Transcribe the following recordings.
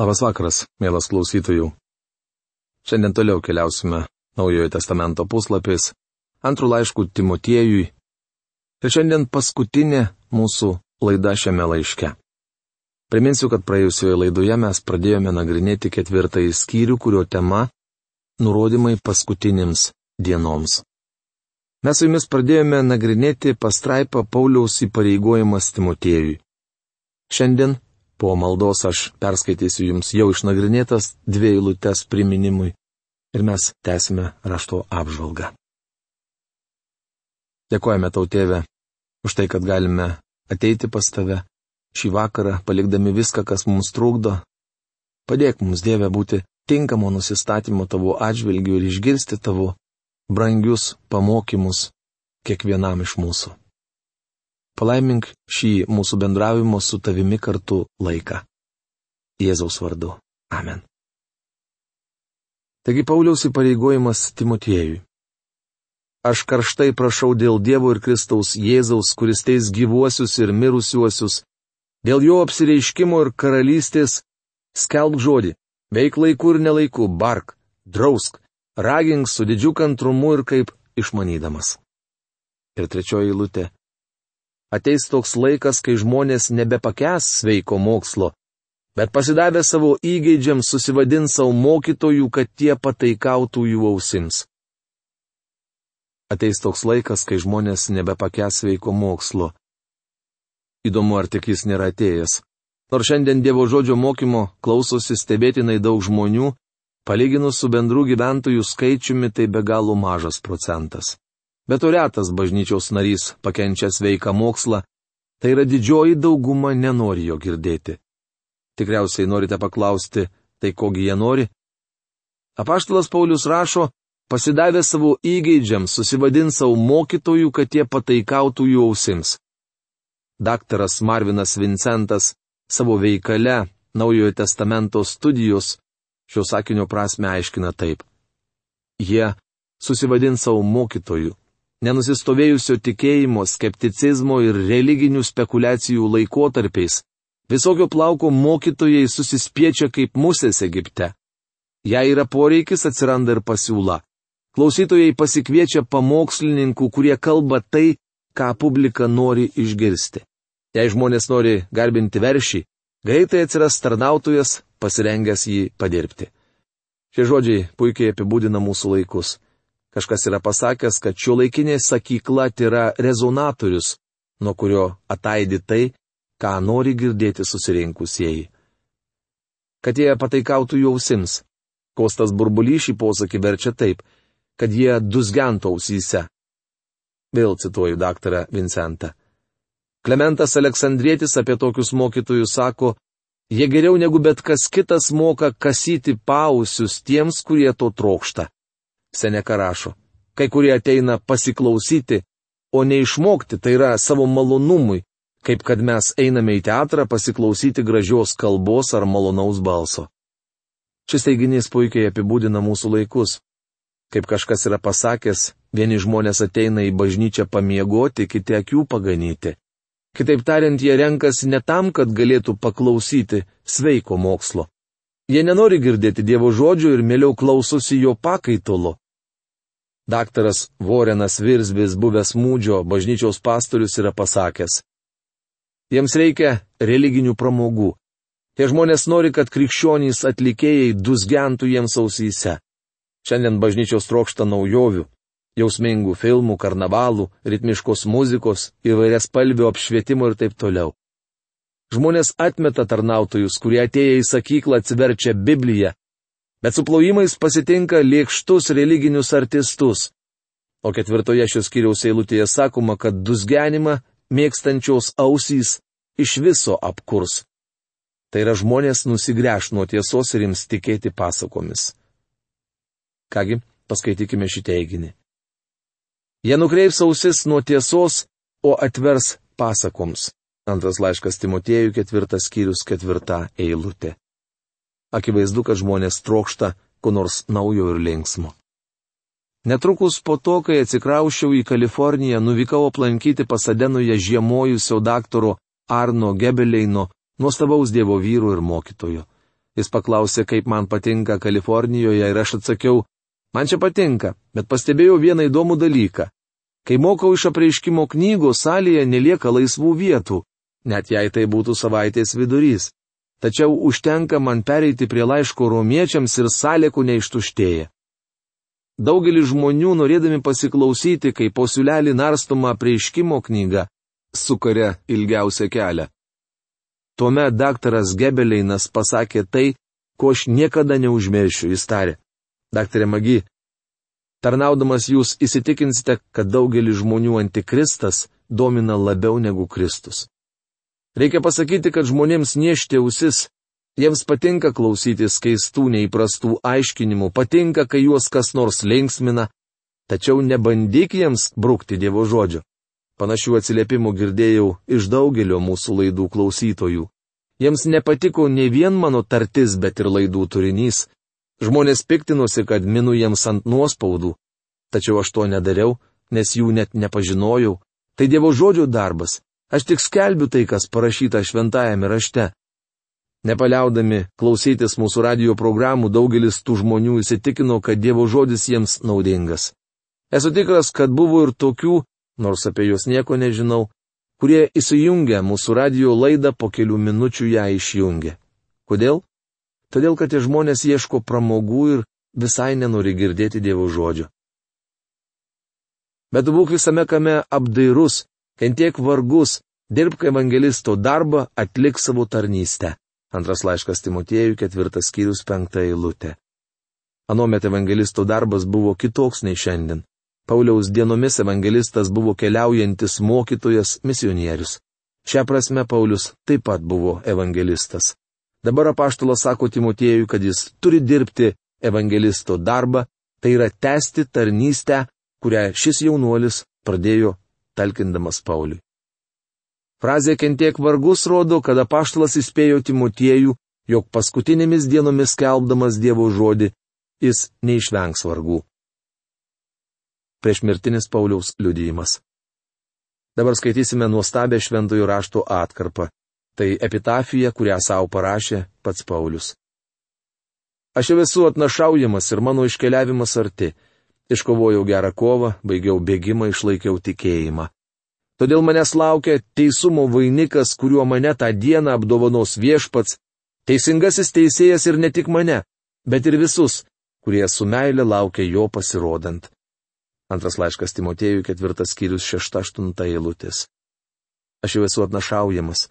Labas vakaras, mielas klausytojų. Šiandien toliau keliausime Naujojo testamento puslapiais, antrų laiškų Timotiejui. Ir šiandien paskutinė mūsų laida šiame laiške. Priminsiu, kad praėjusioje laidoje mes pradėjome nagrinėti ketvirtąjį skyrių, kurio tema - nurodymai paskutinėms dienoms. Mes su jumis pradėjome nagrinėti pastraipą Pauliaus įpareigojimas Timotiejui. Šiandien Po maldos aš perskaitysiu jums jau išnagrinėtas dvi eilutes priminimui ir mes tęsime rašto apžvalgą. Dėkojame tau, tėve, už tai, kad galime ateiti pas tave šį vakarą, palikdami viską, kas mums trukdo. Padėk mums, Dieve, būti tinkamo nusistatymo tavo atžvilgių ir išgirsti tavo brangius pamokymus kiekvienam iš mūsų. Palaimink šį mūsų bendravimo su tavimi kartu laiką. Jėzaus vardu. Amen. Taigi Pauliaus įpareigojimas Timotiejui. Aš karštai prašau dėl Dievo ir Kristaus Jėzaus, kuris teis gyvuosius ir mirusiuosius, dėl jo apsireiškimo ir karalystės, skelb žodį, veik laiku ir nelaiku, bark, drausk, ragink su didžiu kantrumu ir kaip išmanydamas. Ir trečioji eilutė ateis toks laikas, kai žmonės nebepakęs sveiko mokslo, bet pasidavę savo įgeidžiams susivadins savo mokytojų, kad tie pataikautų jų ausims. Ateis toks laikas, kai žmonės nebepakęs sveiko mokslo. Įdomu, ar tik jis nėra atėjęs. Nors šiandien Dievo žodžio mokymo klausosi stebėtinai daug žmonių, palyginus su bendrų gyventojų skaičiumi tai be galo mažas procentas bet retas bažnyčios narys pakenčia sveiką mokslą, tai yra didžioji dauguma nenori jo girdėti. Tikriausiai norite paklausti, tai kogi jie nori? Apaštalas Paulius rašo, pasidavę savo įgeidžiams, susivadins savo mokytojų, kad jie pataikautų jų ausims. Daktaras Marvinas Vincentas savo veikale Naujojo testamento studijos šio sakinio prasme aiškina taip. Jie susivadins savo mokytojų, nenusistovėjusio tikėjimo, skepticizmo ir religinių spekulacijų laikotarpiais, visokio plauko mokytojai susispiečia kaip musės Egipte. Jei yra poreikis, atsiranda ir pasiūla. Klausytojai pasikviečia pamokslininkų, kurie kalba tai, ką publika nori išgirsti. Jei žmonės nori garbinti veršį, greitai atsiras tarnautojas, pasirengęs jį padirbti. Šie žodžiai puikiai apibūdina mūsų laikus. Kažkas yra pasakęs, kad šio laikinė sakykla tai yra rezonatorius, nuo kurio ataidi tai, ką nori girdėti susirinkusieji. Kad jie pataikautų jų ausims. Kostas burbulys šį posakį verčia taip, kad jie dusgentų ausyse. Vėl cituoju daktarą Vincentą. Klementas Aleksandrietis apie tokius mokytojus sako, jie geriau negu bet kas kitas moka kasyti pausius tiems, kurie to trokšta. Seneka rašo, kai kurie ateina pasiklausyti, o ne išmokti, tai yra savo malonumui, kaip kad mes einame į teatrą pasiklausyti gražios kalbos ar malonaus balso. Šis teiginys puikiai apibūdina mūsų laikus. Kaip kažkas yra pasakęs, vieni žmonės ateina į bažnyčią pamiegoti, kiti akių paganyti. Kitaip tariant, jie renkasi ne tam, kad galėtų paklausyti sveiko mokslo. Jie nenori girdėti Dievo žodžių ir mieliau klausosi jo pakaitolo. Daktaras Vorenas Virsbis, buvęs mūdžio bažnyčiaus pastorius, yra pasakęs. Jiems reikia religinių pramogų. Tie žmonės nori, kad krikščionys atlikėjai dusgentų jiems ausyse. Šiandien bažnyčios trokšta naujovių - jausmingų filmų, karnavalų, ritmiškos muzikos, įvairias palvių apšvietimo ir taip toliau. Žmonės atmeta tarnautojus, kurie atėję į sakyklą atsiverčia Bibliją bet su plojimais pasitinka lėkštus religinius artistus. O ketvirtoje šios kiriaus eilutėje sakoma, kad dusgenimą mėgstančios ausys iš viso apkurs. Tai yra žmonės nusigręš nuo tiesos ir jiems tikėti pasakomis. Kągi, paskaitykime šį teiginį. Jie nukreips ausis nuo tiesos, o atvers pasakoms. Antras laiškas Timotėjų ketvirtas skyrius ketvirta eilutė. Akivaizdu, kad žmonės trokšta ko nors naujo ir linksmo. Netrukus po to, kai atsikraušiau į Kaliforniją, nuvykau aplankyti Pasadenoje žiemojusio daktaro Arno Gebeleino, nuostabaus Dievo vyru ir mokytojo. Jis paklausė, kaip man patinka Kalifornijoje ir aš atsakiau, man čia patinka, bet pastebėjau vieną įdomų dalyką. Kai mokau iš apreiškimo knygų, salėje nelieka laisvų vietų, net jei tai būtų savaitės vidurys. Tačiau užtenka man pereiti prie laiško romiečiams ir salėkų neištuštėja. Daugelis žmonių, norėdami pasiklausyti, kaip posiulelį narstoma prieškimo knyga, sukaria ilgiausią kelią. Tuomet daktaras Gebeleinas pasakė tai, ko aš niekada neužmiršiu, jis tarė. Daktarė Magi, tarnaudamas jūs įsitikinsite, kad daugelį žmonių antikristas domina labiau negu Kristus. Reikia pasakyti, kad žmonėms niešti ausis, jiems patinka klausytis keistų neįprastų aiškinimų, patinka, kai juos kas nors linksmina, tačiau nebandyk jiems brukti Dievo žodžio. Panašių atsiliepimų girdėjau iš daugelio mūsų laidų klausytojų. Jiems nepatiko ne vien mano tartis, bet ir laidų turinys. Žmonės piktinosi, kad minu jiems ant nuospaudų. Tačiau aš to nedariau, nes jų net nepažinojau. Tai Dievo žodžio darbas. Aš tik skelbiu tai, kas parašyta šventajame rašte. Nepaliaudami klausytis mūsų radio programų, daugelis tų žmonių įsitikino, kad Dievo žodis jiems naudingas. Esu tikras, kad buvo ir tokių, nors apie juos nieko nežinau, kurie įsijungia mūsų radio laidą po kelių minučių ją išjungia. Kodėl? Todėl, kad tie žmonės ieško pramogų ir visai nenori girdėti Dievo žodžio. Bet būk visame kame apdairus, kentiek vargus, dirbk evangelisto darbą, atlik savo tarnystę. Antras laiškas Timotiejui, ketvirtas skyrius, penkta eilutė. Anomet evangelisto darbas buvo kitoks nei šiandien. Pauliaus dienomis evangelistas buvo keliaujantis mokytojas misionierius. Šią prasme Paulius taip pat buvo evangelistas. Dabar apaštalas sako Timotiejui, kad jis turi dirbti evangelisto darbą, tai yra tęsti tarnystę, kurią šis jaunuolis pradėjo talkindamas Pauliui. Frazė kentiek vargus rodo, kad apaštalas įspėjo Timotiejų, jog paskutinėmis dienomis kelbdamas Dievo žodį, jis neišvengs vargų priešmirtinis Pauliaus liudijimas. Dabar skaitysime nuostabę šventųjų rašto atkarpą. Tai epitafija, kurią savo parašė pats Paulius. Aš jau esu atnašaujamas ir mano iškeliavimas arti. Iškovojau gerą kovą, baigiau bėgimą, išlaikiau tikėjimą. Todėl manęs laukia teisumo vainikas, kuriuo mane tą dieną apdovanos viešpats, teisingasis teisėjas ir ne tik mane, bet ir visus, kurie su meile laukia jo pasirodant. Antras laiškas Timotėjui, ketvirtas skyrius, šešta aštunta eilutės. Aš jau esu atnašaujamas.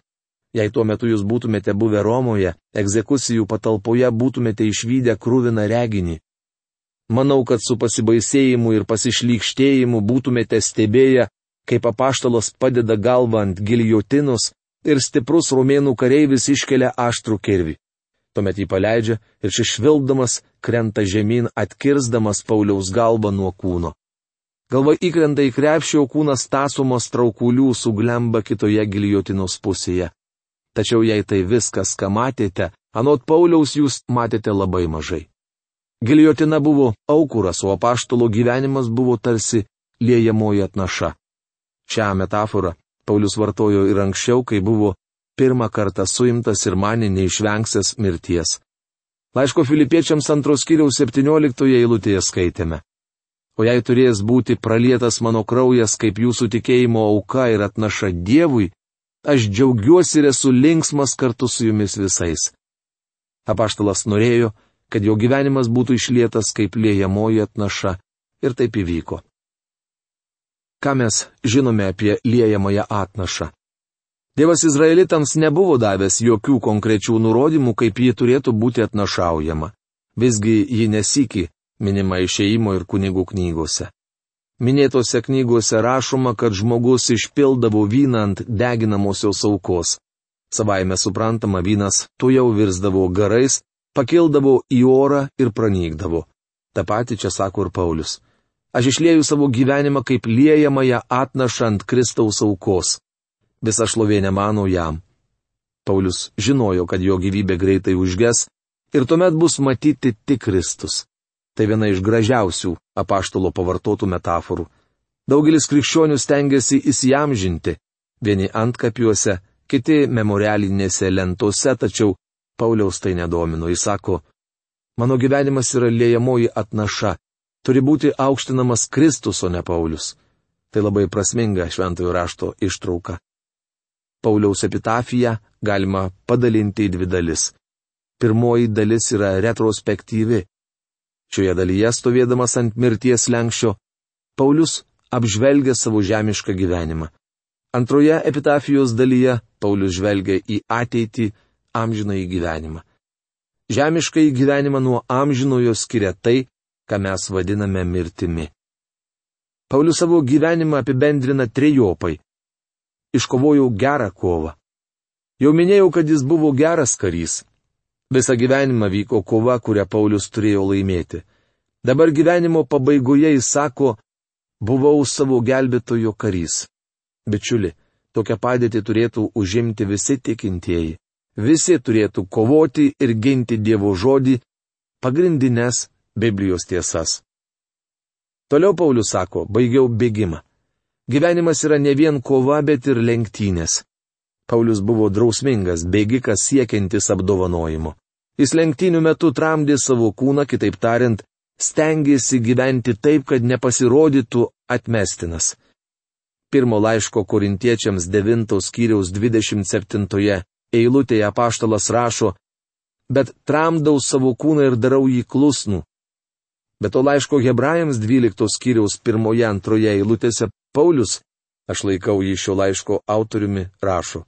Jei tuo metu jūs būtumėte buvę Romoje, egzekucijų patalpoje būtumėte išvykę krūviną reginį. Manau, kad su pasibaisėjimu ir pasišlykštėjimu būtumėte stebėję, kaip apaštalas padeda galvą ant giliotinus ir stiprus romėnų kareivis iškelia aštrų kirvį. Tuomet jį paleidžia ir šis švildamas krenta žemyn, atkirsdamas Pauliaus galvą nuo kūno. Galva įkrenta į krepšį, o kūnas tasomos traukulių suglemba kitoje giliotinos pusėje. Tačiau jei tai viskas, ką matėte, anot Pauliaus jūs matėte labai mažai. Giliotina buvo aukuras, o apaštalo gyvenimas buvo tarsi liejamoji atnaša. Šią metaforą Paulius vartojo ir anksčiau, kai buvo pirmą kartą suimtas ir manė neišvengsęs mirties. Laiško filipiečiams antros kiriaus 17 eilutėje skaitėme o jei turės būti pralietas mano kraujas kaip jūsų tikėjimo auka ir atnaša Dievui, aš džiaugiuosi ir esu linksmas kartu su jumis visais. Apaštalas norėjo, kad jo gyvenimas būtų išlietas kaip liejamoji atnaša, ir taip įvyko. Ką mes žinome apie liejamąją atnašą? Dievas Izraelitams nebuvo davęs jokių konkrečių nurodymų, kaip ji turėtų būti atnašaujama. Visgi ji nesikį minima išeimo ir kunigų knygose. Minėtose knygose rašoma, kad žmogus išpildavo vyną ant deginamosios aukos. Savaime suprantama, vynas tu jau virsdavo garais, pakildavo į orą ir pranykdavo. Ta pati čia sako ir Paulius. Aš išlieju savo gyvenimą kaip liejamąją atnašant Kristaus aukos. Visa šlovė nemano jam. Paulius žinojo, kad jo gyvybė greitai užges ir tuomet bus matyti tik Kristus. Tai viena iš gražiausių apaštalo pavartotų metaforų. Daugelis krikščionių stengiasi įsiamžinti, vieni antkapiuose, kiti memorialinėse lentose, tačiau Pauliaus tai nedomino. Jis sako, mano gyvenimas yra lėjamoji atnaša. Turi būti aukštinamas Kristus, o ne Paulius. Tai labai prasminga šventojo rašto ištrauka. Pauliaus epitafiją galima padalinti į dvi dalis. Pirmoji dalis yra retrospektyvi. Šioje dalyje stovėdamas ant mirties lenkščio, Paulius apžvelgia savo žemišką gyvenimą. Antroje epitafijos dalyje Paulius žvelgia į ateitį, amžinąjį gyvenimą. Žemišką į gyvenimą nuo amžinojo skiria tai, ką mes vadiname mirtimi. Paulius savo gyvenimą apibendrina trejopai iškovojau gerą kovą. Jau minėjau, kad jis buvo geras karys. Visą gyvenimą vyko kova, kurią Paulius turėjo laimėti. Dabar gyvenimo pabaigoje jis sako, buvau savo gelbėtojo karys. Bičiuli, tokią padėtį turėtų užimti visi tikintieji. Visi turėtų kovoti ir ginti Dievo žodį, pagrindinės Biblijos tiesas. Toliau Paulius sako, baigiau bėgimą. Gyvenimas yra ne vien kova, bet ir lenktynės. Paulius buvo drausmingas, bėgikas siekiantis apdovanojimo. Jis lenktynių metu tramdė savo kūną, kitaip tariant, stengiasi gyventi taip, kad nepasirodytų atmestinas. Pirmo laiško korintiečiams 9 skyriaus 27 eilutėje apaštalas rašo, bet tramdau savo kūną ir darau jį klusnų. Bet to laiško hebrajams 12 skyriaus 1-2 eilutėse Paulius, aš laikau jį šio laiško autoriumi, rašo.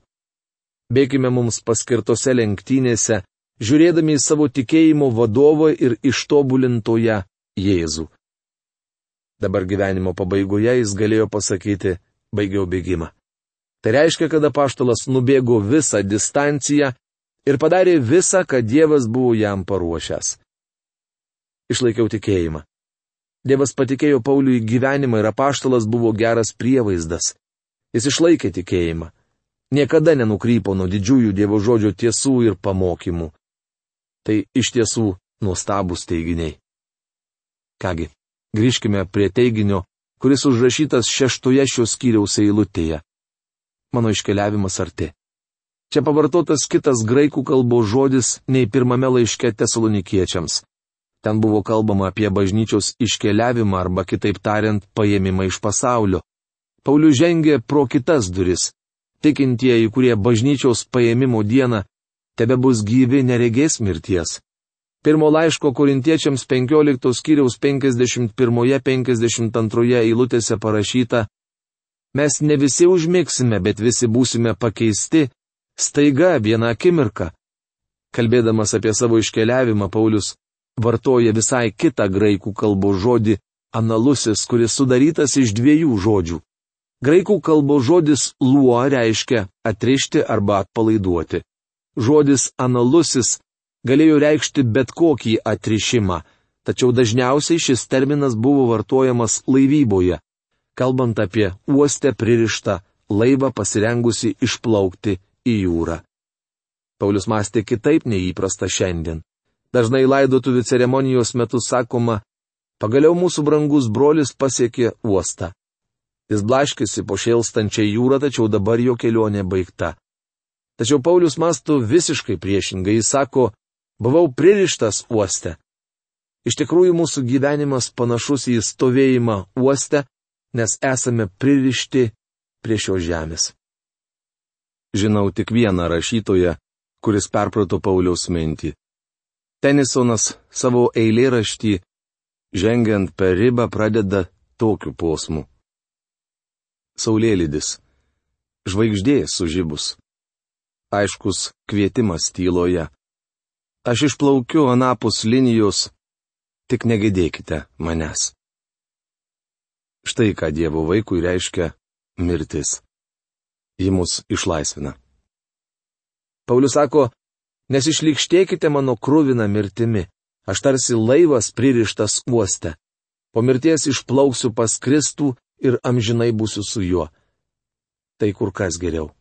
Bėkime mums paskirtose lenktynėse, žiūrėdami į savo tikėjimo vadovą ir ištobulintoje Jėzų. Dabar gyvenimo pabaigoje jis galėjo pasakyti, baigiau bėgimą. Tai reiškia, kad apaštalas nubėgo visą distanciją ir padarė visą, ką Dievas buvo jam paruošęs. Išlaikiau tikėjimą. Dievas patikėjo Pauliui gyvenimą ir apaštalas buvo geras prievaizdas. Jis išlaikė tikėjimą. Niekada nenukrypo nuo didžiųjų Dievo žodžio tiesų ir pamokymų. Tai iš tiesų nuostabus teiginiai. Kągi, grįžkime prie teiginio, kuris užrašytas šeštoje šios skyriaus eilutėje. Mano iškeliavimas arti. Čia pavartotas kitas graikų kalbos žodis nei pirmame laiške tesalonikiečiams. Ten buvo kalbama apie bažnyčios iškeliavimą arba kitaip tariant paėmimą iš pasaulio. Paulius žengė pro kitas duris. Tikintieji, kurie bažnyčios paėmimo dieną tebe bus gyvi neregės mirties. Pirmo laiško korintiečiams 15 skyriaus 51-52 eilutėse parašyta, mes ne visi užmigsime, bet visi būsime pakeisti, staiga vieną akimirką. Kalbėdamas apie savo iškeliavimą, Paulius vartoja visai kitą graikų kalbos žodį analusis, kuris sudarytas iš dviejų žodžių. Graikų kalbos žodis luo reiškia atrišti arba atpalaiduoti. Žodis analusis galėjo reikšti bet kokį atrišimą, tačiau dažniausiai šis terminas buvo vartojamas laivyboje, kalbant apie uostę pririštą laivą pasirengusi išplaukti į jūrą. Paulius mąstė kitaip neįprasta šiandien. Dažnai laidotuvių ceremonijos metu sakoma, pagaliau mūsų brangus brolis pasiekė uostą. Jis blaškėsi po šėlstančią jūrą, tačiau dabar jo kelionė baigta. Tačiau Paulius mastų visiškai priešingai, jis sako, buvau pririštas uoste. Iš tikrųjų mūsų gyvenimas panašus į stovėjimą uoste, nes esame pririšti prie šios žemės. Žinau tik vieną rašytoją, kuris perprato Pauliaus mintį. Tenisonas savo eilėraštį, žengiant per ribą, pradeda tokiu posmu. Saulėlydis. Žvaigždė sužibus. Aiškus kvietimas tyloje. Aš išplaukiu anapus linijos, tik negėdėkite manęs. Štai ką Dievo vaikui reiškia mirtis. Ji mus išlaisvina. Paulius sako, nes išlikštėkite mano krūviną mirtimi, aš tarsi laivas pririštas uoste. Po mirties išplauksiu pas Kristų ir amžinai būsiu su juo. Tai kur kas geriau.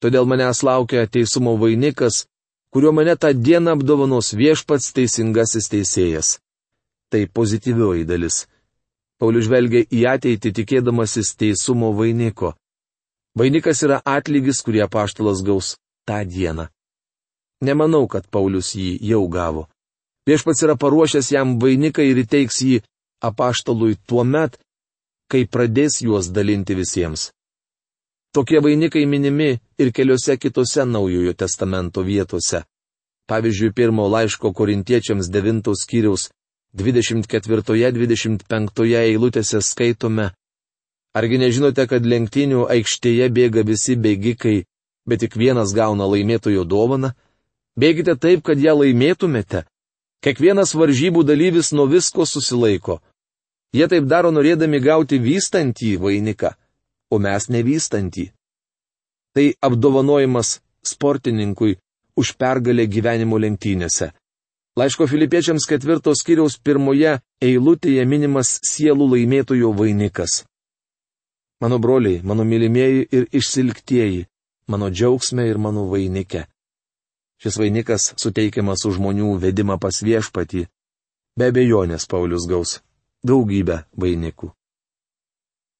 Todėl manęs laukia teisumo vainikas, kuriuo mane tą dieną apdovanos viešpats teisingasis teisėjas. Tai pozityvioji dalis. Paulius žvelgia į ateitį tikėdamasis teisumo vainiko. Vainikas yra atlygis, kurį apaštalas gaus tą dieną. Nemanau, kad Paulius jį jau gavo. Viešpats yra paruošęs jam vainiką ir įteiks jį apaštalui tuo met, kai pradės juos dalinti visiems. Tokie vainikai minimi ir keliose kitose Naujojo testamento vietose. Pavyzdžiui, pirmo laiško korintiečiams 9 skyriaus 24-25 eilutėse skaitome. Argi nežinote, kad lenktynių aikštėje bėga visi bėgikai, bet tik vienas gauna laimėtojo dovaną? Bėgite taip, kad ją laimėtumėte. Kiekvienas varžybų dalyvis nuo visko susilaiko. Jie taip daro norėdami gauti vystantį vainiką, o mes nevystantį. Tai apdovanojimas sportininkui už pergalę gyvenimo lenktynėse. Laiško filipiečiams ketvirtos kiriaus pirmoje eilutėje minimas sielų laimėtojo vainikas. Mano broliai, mano mylimieji ir išsilgtieji, mano džiaugsme ir mano vainike. Šis vainikas suteikiamas už žmonių vedimą pas viešpatį. Be abejonės Paulius gaus daugybę vainikų.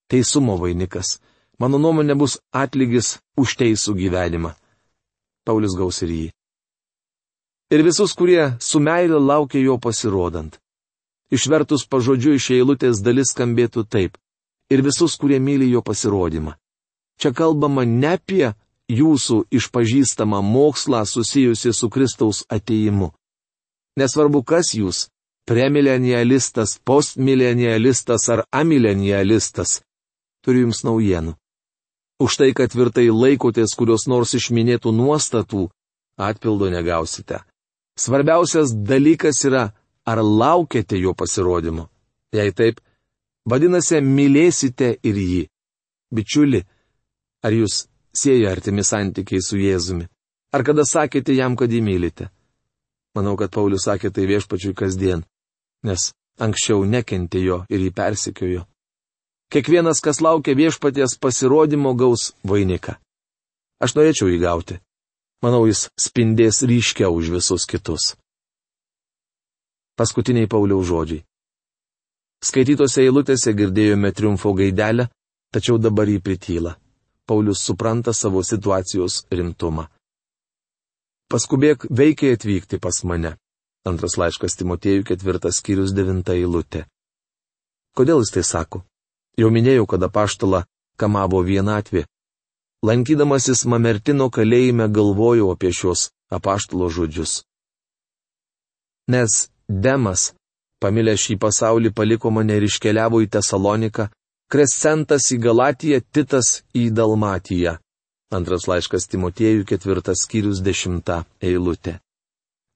Teisumo vainikas. Mano nuomonė bus atlygis už teisų gyvenimą. Paulius gaus ir jį. Ir visus, kurie su meile laukia jo pasirodant. Išvertus pažodžiu iš eilutės dalis skambėtų taip. Ir visus, kurie myli jo pasirodymą. Čia kalbama ne apie jūsų išpažįstamą mokslą susijusi su Kristaus ateimu. Nesvarbu, kas jūs - premilenialistas, postmilenialistas ar amilenialistas. Turiu jums naujienų. Už tai, kad tvirtai laikotės kurios nors išminėtų nuostatų, atpildo negausite. Svarbiausias dalykas yra, ar laukiate jo pasirodymo. Jei taip, vadinasi, mylėsite ir jį. Bičiuli, ar jūs sieja artimi santykiai su Jėzumi? Ar kada sakėte jam, kad jį mylite? Manau, kad Paulius sakė tai viešpačiui kasdien, nes anksčiau nekentė jo ir jį persikiojo. Kiekvienas, kas laukia viešpaties pasirodymo, gaus vainiką. Aš norėčiau jį gauti. Manau, jis spindės ryškiau už visus kitus. Paskutiniai Pauliaus žodžiai. Skaitytose eilutėse girdėjome triumfo gaidelę, tačiau dabar jį prityla. Paulius supranta savo situacijos rimtumą. Paskubėk veikiai atvykti pas mane. Antras laiškas Timotėjų ketvirtas skyrius devinta eilutė. Kodėl jis tai sako? Jau minėjau, kad apaštala kamavo vienatvė. Lankydamasis Mamertino kalėjime galvojau apie šios apaštalo žodžius. Nes Demas, pamilęs šį pasaulį, paliko mane ir iškeliavo į Tesaloniką, Krescentas į Galatiją, Titas į Dalmatiją. Antras laiškas Timotiejų ketvirtas skyrius dešimta eilutė.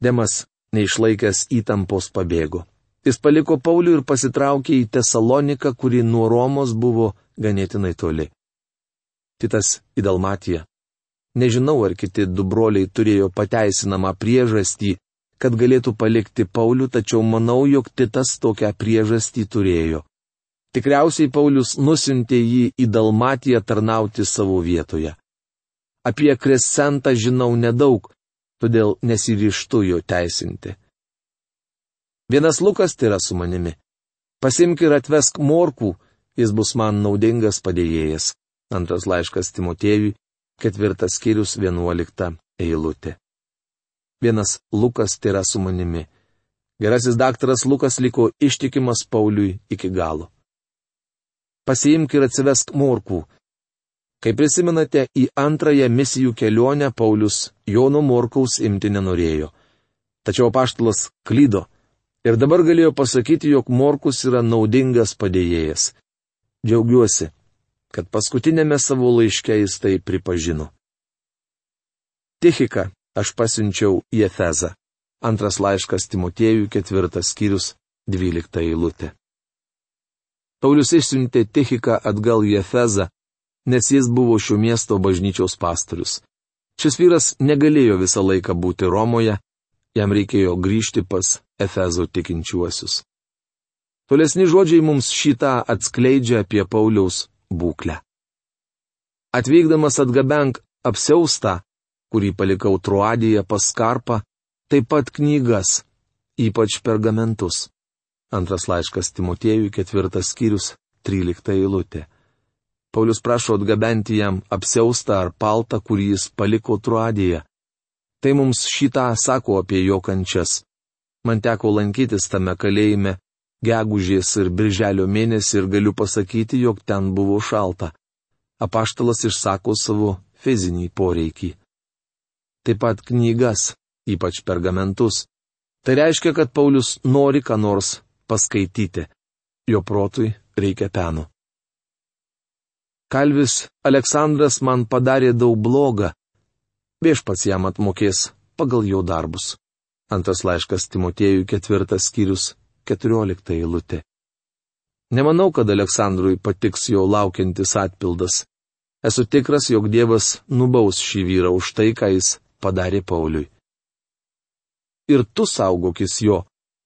Demas, neišlaikęs įtampos, pabėgo. Jis paliko Paulių ir pasitraukė į Tesaloniką, kuri nuo Romos buvo ganėtinai toli. Titas į Dalmatiją. Nežinau, ar kiti du broliai turėjo pateisinamą priežastį, kad galėtų palikti Paulių, tačiau manau, jog Titas tokią priežastį turėjo. Tikriausiai Paulius nusintė jį į Dalmatiją tarnauti savo vietoje. Apie Krescentą žinau nedaug, todėl nesiryštu jo teisinti. Vienas Lukas tai yra su manimi. Pasimk ir atvesk morkų, jis bus man naudingas padėjėjas. Antras laiškas Timotėjui, ketvirtas skyrius, vienuolikta eilutė. Vienas Lukas tai yra su manimi. Gerasis daktaras Lukas liko ištikimas Pauliui iki galo pasiimk ir atsivesk morkų. Kai prisimenate, į antrąją misijų kelionę Paulius Jono morkaus imti nenorėjo. Tačiau paštalas klydo ir dabar galėjo pasakyti, jog morkus yra naudingas padėjėjas. Džiaugiuosi, kad paskutinėme savo laiške jis tai pripažino. Tichika aš pasiunčiau į Efezą. Antras laiškas Timotiejų ketvirtas skyrius, dvylikta eilutė. Paulius išsiuntė Tichiką atgal į Efezą, nes jis buvo šio miesto bažnyčios pastorius. Šis vyras negalėjo visą laiką būti Romoje, jam reikėjo grįžti pas Efezo tikinčiuosius. Tolesni žodžiai mums šitą atskleidžia apie Pauliaus būklę. Atvykdamas atgabenk apsiaustą, kurį palikau Truadėje pas Karpą, taip pat knygas, ypač pergamentus. Antras laiškas Timotiejui, ketvirtas skyrius, trylikta eilutė. Paulius prašo atgabenti jam apsiaustą ar paltą, kurį jis paliko truadėje. Tai mums šitą sako apie jo kančias. Man teko lankytis tame kalėjime gegužės ir birželio mėnesį ir galiu pasakyti, jog ten buvo šalta. Apaštalas išsako savo fizinį poreikį. Taip pat knygas, ypač pergamentus. Tai reiškia, kad Paulius nori ką nors paskaityti. Jo protui reikia peno. Kalvis Aleksandras man padarė daug blogą. Viešpats jam atmokės pagal jo darbus. Antras laiškas Timotiejui ketvirtas skyrius keturiolikta eilutė. Nemanau, kad Aleksandrui patiks jo laukiantis atpildas. Esu tikras, jog Dievas nubaus šį vyrą už tai, ką jis padarė Pauliui. Ir tu saugokis jo,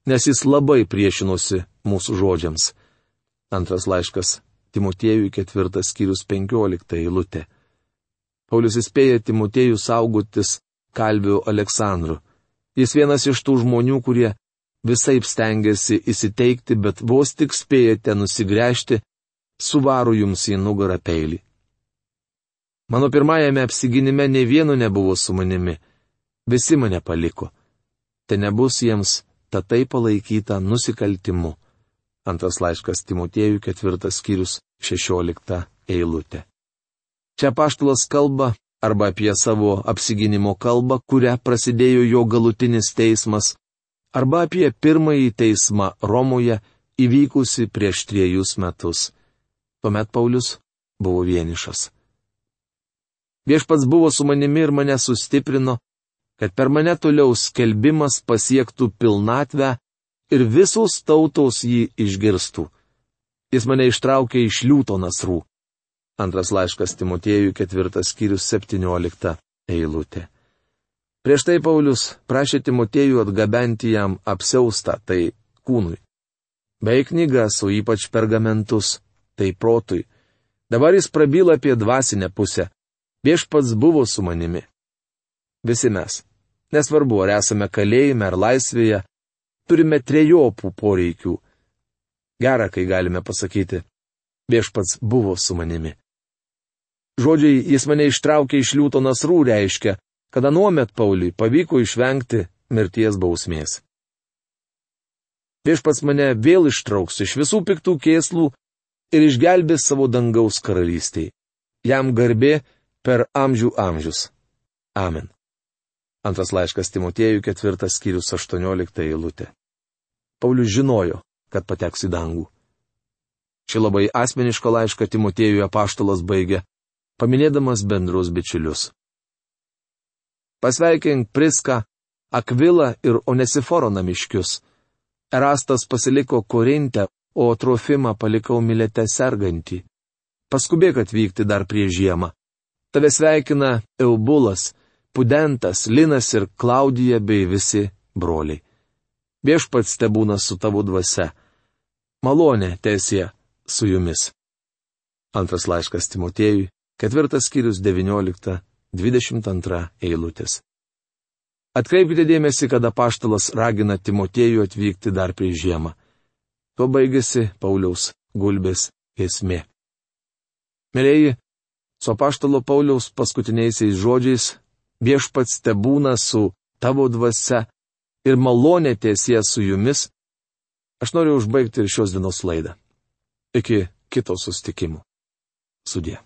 nes jis labai priešinosi mūsų žodžiams. Antras laiškas Timotiejui ketvirtas skyrius penkiolikta eilutė. Paulius įspėja Timotiejų saugotis kalviu Aleksandru. Jis vienas iš tų žmonių, kurie visai stengiasi įsiteikti, bet vos tik spėjate nusigręžti, suvaro jums į nugarą peilį. Mano pirmajame apsiginime ne vieno nebuvo su manimi. Visi mane paliko. Te nebus jiems tatai palaikyta nusikaltimu. Antras laiškas Timotiejų ketvirtas skyrius šešiolikta eilutė. Čia paštalas kalba arba apie savo apsiginimo kalbą, kuria prasidėjo jo galutinis teismas, arba apie pirmąjį teismą Romoje įvykusi prieš trejus metus. Tuomet Paulius buvo vienišas. Viešpats buvo su manimi ir mane sustiprino, kad per mane toliau skelbimas pasiektų pilnatvę ir visos tautos jį išgirstų. Jis mane ištraukė iš liūto nasrų. Antras laiškas Timotiejui ketvirtas skyrius septyniolikta eilutė. Prieš tai Paulius prašė Timotiejų atgabenti jam apsiaustą, tai kūnui. Bei knygas, o ypač pergamentus, tai protui. Dabar jis prabyla apie dvasinę pusę. Viešpats buvo su manimi. Visi mes. Nesvarbu, ar esame kalėjime ar laisvėje, turime trejopų poreikių. Gera, kai galime pasakyti, viešpats buvo su manimi. Žodžiai, jis mane ištraukė iš liūto nasrų reiškia, kad anuomet Pauliui pavyko išvengti mirties bausmės. Viešpats mane vėl ištrauks iš visų piktų kėslų ir išgelbės savo dangaus karalystiai. Jam garbė per amžių amžius. Amen. Antras laiškas Timotiejų ketvirtas skyrius 18 eilutė. Paulius žinojo, kad pateks į dangų. Šį labai asmenišką laišką Timotiejui apaštalas baigė, paminėdamas bendrus bičiulius. Pasveikink Priską, Akvilą ir Onesiforo namiškius. Erastas pasiliko Korinte, o Trofimą palikau Milete sergantį. Paskubėk atvykti dar prie žiemą. Tave sveikina Eubulas Pudentas, Linas ir Klaudija bei visi broliai. Viešpats te būna su tavo dvasia. Malonė tiesie su jumis. Antras laiškas Timotėjui, ketvirtas skyrius 19-22 eilutės. Atkreipkite dėmesį, kada paštalas ragina Timotėjų atvykti dar prieš žiemą. Tuo baigėsi Pauliaus gulbės esmė. Mėlyji, su paštalo Pauliaus paskutiniaisiais žodžiais viešpats te būna su tavo dvasia ir malonė tiesie su jumis, aš noriu užbaigti ir šios dienos laidą. Iki kito sustikimo. Sudė.